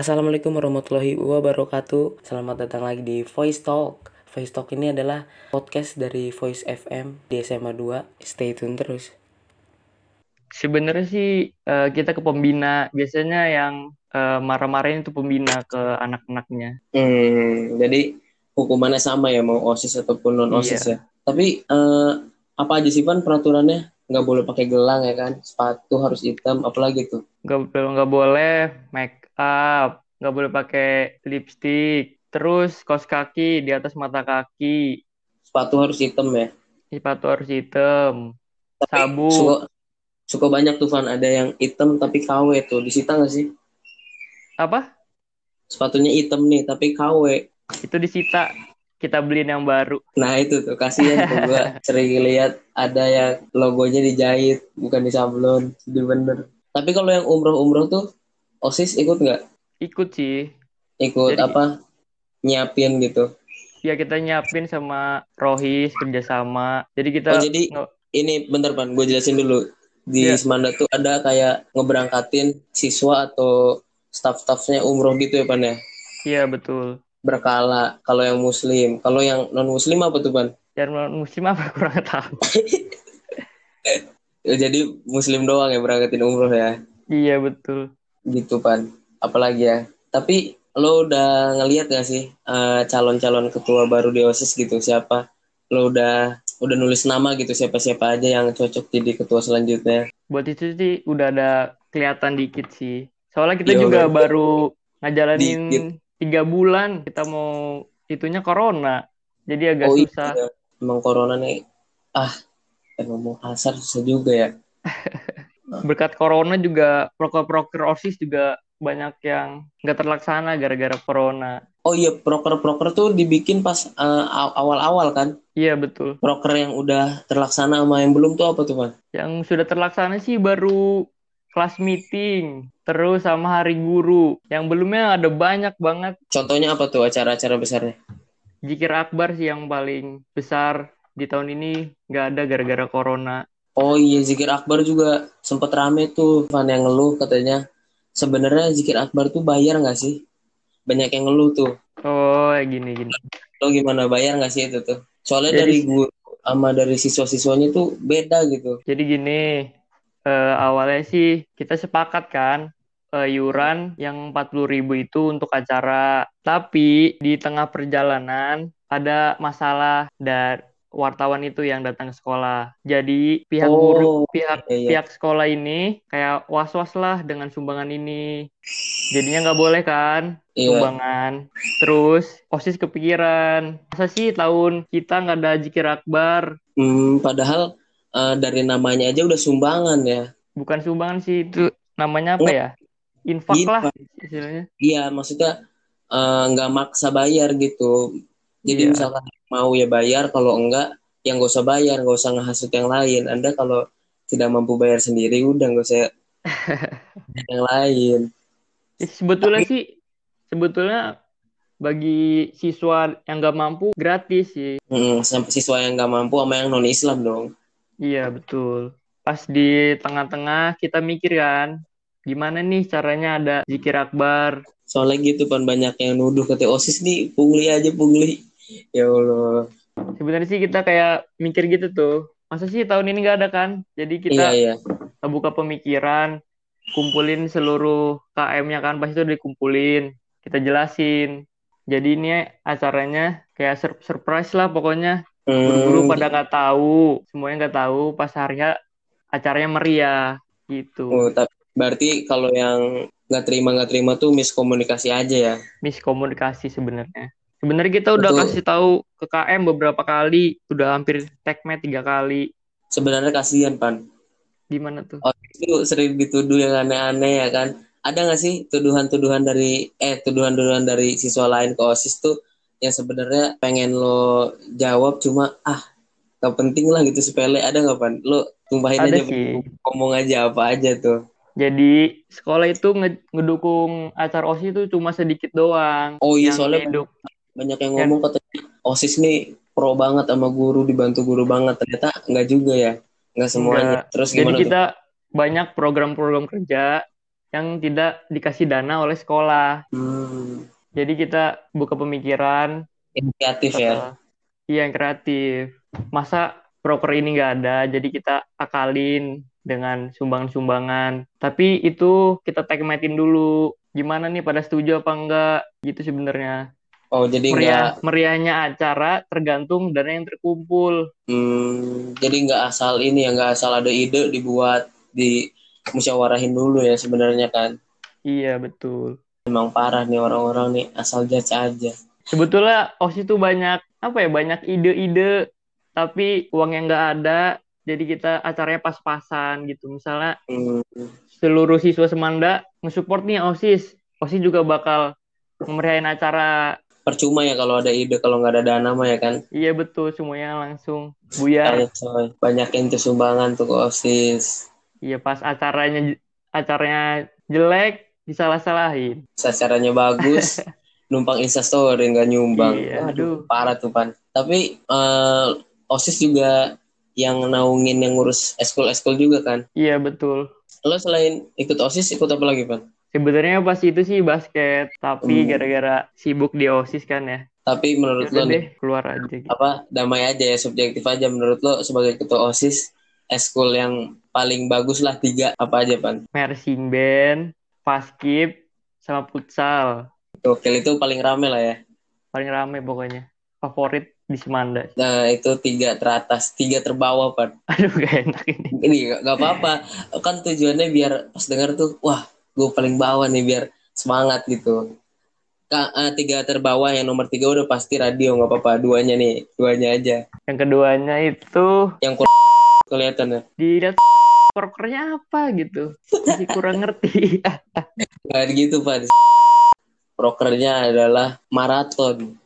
Assalamualaikum warahmatullahi wabarakatuh. Selamat datang lagi di Voice Talk. Voice Talk ini adalah podcast dari Voice FM di SMA 2. Stay tune terus. Sebenarnya sih eh, kita ke pembina. Biasanya yang eh, marah-marahin itu pembina ke anak-anaknya. Hmm, jadi hukumannya sama ya mau OSIS ataupun non OSIS Iya. ya. Tapi eh, apa aja sih Van peraturannya? Nggak boleh pakai gelang ya kan? Sepatu harus hitam, apalagi tuh? Nggak, nggak boleh make up, nggak boleh pakai lipstick. Terus kaos kaki di atas mata kaki, Sepatu harus hitam ya. sepatu harus hitam, Tapi Sabuk. suka suka banyak tuh Van ada yang hitam tapi KW tuh. Disita nggak sih? apa? Sepatunya hitam nih tapi KW. Itu disita. Kita beliin yang baru. Nah itu tuh kasihan tuh gua sering lihat ada yang logonya dijahit bukan disablon. Jadi bener. Tapi kalau yang umroh-umroh tuh OSIS ikut nggak? Ikut sih. Ikut Jadi- apa? Nyiapin gitu. Ya kita nyiapin sama Rohis kerjasama. Jadi kita Oh, jadi- nge- Ini bentar Pan, gue jelasin dulu. Di Iya. Semanda tuh ada kayak ngeberangkatin siswa atau staff-staffnya umroh gitu ya Pan ya? Iya betul. Berkala. Kalau yang muslim. Kalau yang non-muslim apa tuh Pan? Yang non muslim apa kurang tahu. Ya, jadi muslim doang yang berangkatin umroh ya? Iya betul. Gitu Pan. Apalagi ya. Tapi lo udah ngeliat gak sih eh, calon-calon ketua baru di OSIS gitu? Siapa? Lo udah udah nulis nama gitu siapa-siapa aja yang cocok jadi ketua selanjutnya? Buat itu sih udah ada kelihatan dikit sih. Soalnya kita Iya, juga baru ngejalanin Dikit. tiga bulan. Kita mau itunya corona. Jadi agak Oh susah. iya, emang corona nih, ah, emang mau kasar susah juga ya. Berkat corona juga proker-proker OSIS juga banyak yang nggak terlaksana gara-gara corona. Oh iya, proker-proker tuh dibikin pas aw- awal-awal kan? Iya betul. Proker yang udah terlaksana sama yang belum tuh apa tuh, Pan? Yang sudah terlaksana sih baru kelas meeting, terus sama hari guru. Yang belumnya ada banyak banget. Contohnya apa tuh acara-acara besarnya? Jikir Akbar sih yang paling besar di tahun ini nggak ada gara-gara corona. Oh iya, Zikir Akbar juga sempet rame tuh, Van yang ngeluh katanya. Sebenarnya Zikir Akbar tuh bayar nggak sih? Banyak yang ngeluh tuh. Oh, gini gini. Lo gimana bayar nggak sih itu tuh? Soalnya Jadi- dari guru sama dari siswa-siswanya tuh beda gitu. Jadi gini, eh, awalnya sih kita sepakat kan eh, iuran yang 40.000 itu untuk acara. Tapi di tengah perjalanan ada masalah dan wartawan itu yang datang ke sekolah. Jadi pihak Oh, guru, pihak iya, iya. pihak sekolah ini kayak was-was lah dengan sumbangan ini. Jadinya nggak boleh kan Iya. sumbangan. Terus OSIS kepikiran, masa sih tahun kita nggak ada jikir akbar? Hmm, padahal eh, dari namanya aja udah sumbangan ya. bukan sumbangan sih itu namanya apa ya infak lah Infak. istilahnya Iya, maksudnya eh, nggak maksa bayar gitu. Jadi Iya. misalkan mau ya bayar, kalau enggak yang nggak usah bayar, nggak usah ngehasut yang lain. Anda kalau tidak mampu bayar sendiri, udah nggak usah yang lain. Ya, sebetulnya sih sebetulnya bagi siswa yang nggak mampu gratis sih Hmm, sampai siswa yang nggak mampu sama yang non Islam dong. iya betul pas di tengah-tengah kita mikir kan gimana nih caranya ada zikir akbar Soalnya gitu kan banyak yang nuduh kata osis nih pungli aja pungli. Ya Allah. sebenarnya sih kita kayak mikir gitu tuh masa sih tahun ini nggak ada kan jadi kita Iya iya. buka pemikiran, kumpulin seluruh KM-nya kan, pasti itu dikumpulin, kita jelasin. Jadi ini acaranya kayak sur- surprise lah pokoknya. Hmm, pada nggak tahu, semuanya nggak tahu. Pas hari acaranya meriah gitu. oh, tapi berarti kalau yang nggak terima nggak terima tuh miskomunikasi aja ya. Miskomunikasi sebenarnya. Sebenarnya kita udah Betul. kasih tahu ke KM beberapa kali, udah hampir tagmet tiga kali. Sebenarnya kasihan pan. Gimana tuh? OSIS itu sering dituduh yang aneh-aneh ya kan. Ada nggak sih tuduhan-tuduhan dari eh tuduhan-tuduhan dari siswa lain ke OSIS tuh yang sebenarnya pengen lo jawab cuma ah gak penting lah gitu sepele ada nggak pan? Lo tumpahin Ada aja sih. ngomong aja apa aja tuh. Jadi sekolah itu nge- ngedukung acara OSIS itu cuma sedikit doang. Oh iya Yang soalnya hidup. Banyak yang ngomong katanya OSIS nih pro banget sama guru dibantu guru banget ternyata nggak juga ya nggak semuanya Enggak. terus Jadi gimana tuh kita banyak program-program kerja yang tidak dikasih dana oleh sekolah. Hmm, Jadi kita buka pemikiran, inisiatif ya. eh, iya yang kreatif. Masa proker ini nggak ada, jadi kita akalin dengan sumbangan-sumbangan. Tapi itu kita tekmetin dulu. Gimana nih pada setuju apa enggak? Gitu sebenarnya. Oh, jadi Meriah, nggak meriahnya acara tergantung dana yang terkumpul. hmm, jadi nggak asal ini ya, nggak asal ada ide dibuat di musyawarahin dulu ya sebenarnya kan. Iya, betul. Emang parah nih orang-orang nih asal judge aja. Sebetulnya OSIS itu banyak apa ya banyak ide-ide tapi uangnya nggak ada jadi kita acaranya pas-pasan gitu misalnya Hmm, seluruh siswa Semanda nge-support nih OSIS OSIS juga bakal memeriahin acara percuma ya kalau ada ide kalau nggak ada dana mah ya kan. iya betul semuanya langsung buyar. Banyakin tuh sumbangan tuh ke OSIS. iya pas acaranya acaranya jelek disalah-salahin Sasarannya bagus, numpang instastory nggak nyumbang. Iya, aduh. parah tuh pan. Tapi eh, OSIS juga yang naungin yang ngurus eskul-eskul juga kan. iya betul Lo selain ikut OSIS ikut apa lagi pan? Sebenarnya pas itu sih basket tapi Hmm. gara-gara sibuk di OSIS kan ya Tapi menurut Yaudah lo nih, deh keluar aja gitu. apa damai aja ya subjektif aja menurut lo sebagai ketua OSIS eskul yang paling bagus lah tiga apa aja pan? marching band, paskib, sama futsal. Gokil itu paling rame lah ya. Paling rame pokoknya. Favorit di Semanda. Nah itu tiga teratas, tiga terbawah pan. Aduh gak enak ini. Ini gak apa-apa, kan tujuannya biar pas denger tuh, wah gue paling bawah nih biar semangat gitu. Ka- eh, tiga terbawah yang nomor tiga udah pasti radio nggak apa-apa duanya nih duanya aja Yang keduanya itu yang kur- kelihatan ya dilihat prokernya apa gitu. Masih kurang ngerti. nggak gitu pak prokernya adalah maraton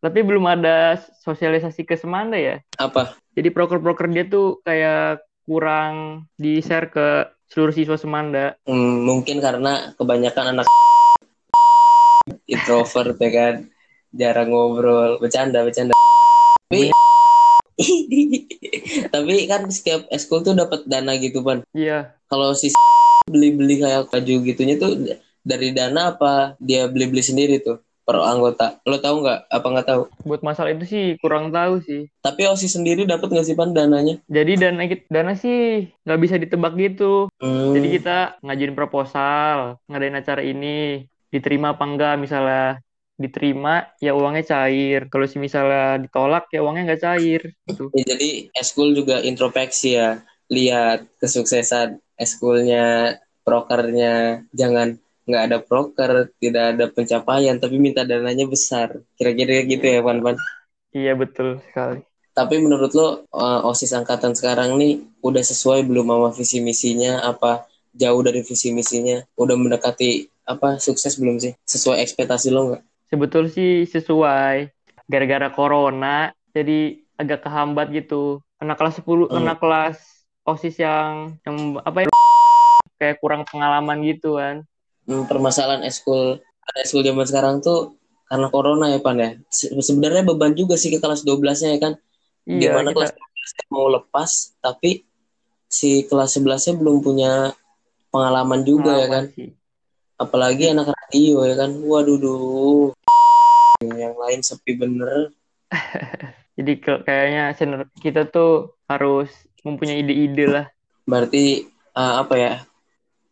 Tapi belum ada sosialisasi ke Semanda ya. apa Jadi proker-proker dia tuh kayak kurang di-share ke seluruh siswa Semanda. Hmm, mungkin karena kebanyakan anak introvert ya kan? Jarang ngobrol. Bercanda bercanda. Tapi tapi kan setiap eskul tuh dapat dana gitu pan. Iya, kalau si beli-beli kayak baju gitunya tuh dari dana apa dia beli-beli sendiri tuh per anggota lo tahu nggak apa nggak tahu buat masalah itu sih kurang tahu sih. tapi osis sendiri dapat nggak sih pan dananya Jadi dana dana sih nggak bisa ditebak gitu. Hmm, Jadi kita ngajuin proposal, ngadain acara ini, diterima apa enggak misalnya diterima ya uangnya cair. Kalau misalnya ditolak ya uangnya nggak cair gitu. ya, jadi eskul juga introspeksi ya lihat kesuksesan eskulnya prokernya jangan nggak ada proker tidak ada pencapaian tapi minta dananya besar kira-kira gitu ya pan pan Iya betul sekali. Tapi menurut lo uh, OSIS angkatan sekarang nih udah sesuai belum sama visi misinya apa jauh dari visi misinya? Udah mendekati apa sukses belum sih? Sesuai ekspektasi lo nggak? Sebetul sih sesuai. Gara-gara corona jadi agak kehambat gitu. Anak kelas 10, Hmm. anak kelas OSIS yang yang apa ya kayak kurang pengalaman gitu kan. Hmm, permasalahan eskul ada eskul zaman sekarang tuh karena corona ya pan ya. Se- Sebenarnya beban juga sih ke kelas 12-nya ya kan. Iya, Di mana kita kelas 12 mau lepas tapi si kelas 11-nya belum punya pengalaman juga ya kan. pengalaman sih. Apalagi anak radio ya kan. Waduh duh. Yang lain sepi bener. Jadi kayaknya kita tuh harus mempunyai ide-ide lah. Berarti eh, apa ya?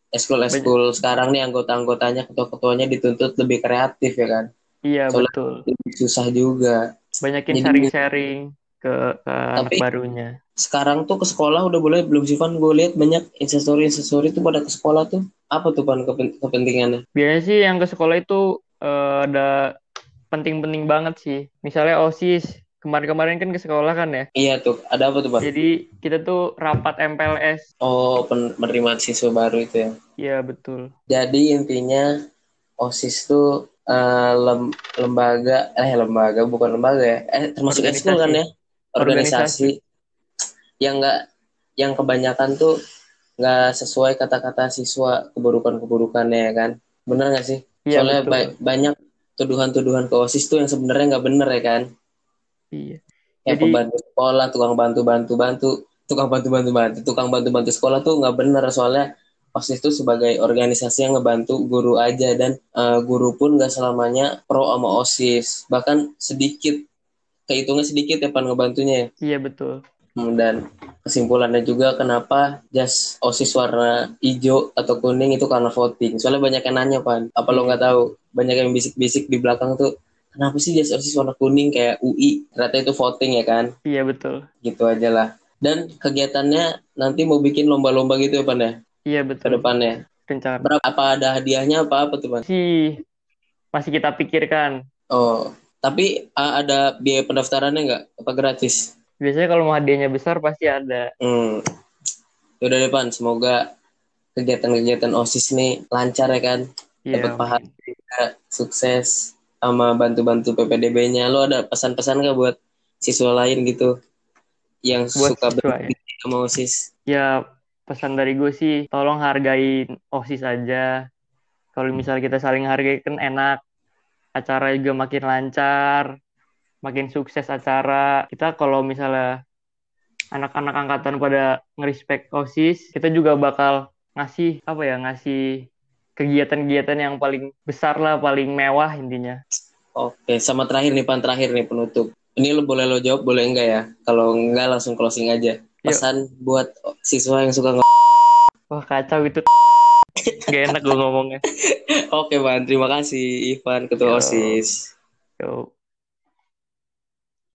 Eskul-eskul sekarang nih anggota-anggotanya, ketua-ketuanya dituntut lebih kreatif ya kan. Iya Soalnya- betul. Lebih susah juga. Banyakin sharing-sharing ke, ke anak Tapi- barunya. Sekarang tuh ke sekolah udah boleh belum sih Van? Gue lihat banyak instastory instastory tuh pada ke sekolah tuh. Apa tuh kepen- kepentingannya? Biasanya sih yang ke sekolah itu eh, ada penting-penting banget sih. Misalnya OSIS. Kemarin-kemarin kan ke sekolah kan ya. Iya tuh, ada apa tuh Pan? Jadi kita tuh rapat MPLS. Oh, pen- penerimaan siswa baru itu ya. Iya betul. Jadi intinya OSIS tuh eh, lem- lembaga, eh lembaga bukan lembaga ya, eh termasuk Organisasi. ekskul kan ya, organisasi, yang enggak, yang kebanyakan tuh nggak sesuai kata-kata siswa keburukan-keburukannya ya kan, bener nggak sih? Iya Soalnya ba- banyak tuduhan-tuduhan ke OSIS tuh yang sebenarnya nggak bener ya kan, Iya. yang Jadi- pembantu sekolah, tukang bantu-bantu bantu, tukang bantu-bantu bantu, tukang bantu-bantu sekolah tuh nggak bener soalnya OSIS itu sebagai organisasi yang ngebantu guru aja dan uh, guru pun gak selamanya pro sama OSIS. Bahkan sedikit kehitungnya sedikit ya pan ngebantunya ya. Iya betul. Hmm, dan kesimpulannya juga kenapa jas osis warna hijau atau kuning itu karena voting. Soalnya banyak yang nanya pan. Apa lo nggak tahu? Banyak yang bisik-bisik di belakang tuh kenapa sih jas osis warna kuning kayak UI ternyata itu voting ya kan? Iya betul. Gitu aja lah. Dan kegiatannya nanti mau bikin lomba-lomba gitu ya pan ya? Iya betul. Depannya rencana berapa apa ada hadiahnya apa apa tuh pan? Sih masih kita pikirkan. Oh tapi ada biaya pendaftarannya nggak? Apa gratis? Biasanya kalau mau hadiahnya besar pasti ada. Hmm. Yaudah deh Pan, semoga kegiatan-kegiatan OSIS nih lancar ya kan. iya Dapat pahala sukses sama bantu-bantu PPDB-nya. Lo ada pesan-pesan gak buat siswa lain gitu yang Buat suka ya? berbisnis sama OSIS? ya pesan dari gue sih tolong hargain osis aja kalau misalnya kita saling hargai kan enak acara juga makin lancar makin sukses acara kita kalau misalnya anak-anak angkatan pada ngerespek osis kita juga bakal ngasih apa ya ngasih kegiatan-kegiatan yang paling besar lah paling mewah intinya Oke, sama terakhir nih Pan, terakhir nih penutup. Ini lo boleh lo jawab, boleh enggak ya? Kalau enggak langsung closing aja. Pesan buat siswa yang suka nge- wah kacau itu gak enak gue ngomongnya Oke Pan, terima kasih Ivan, Ketua Yo. OSIS. Yo.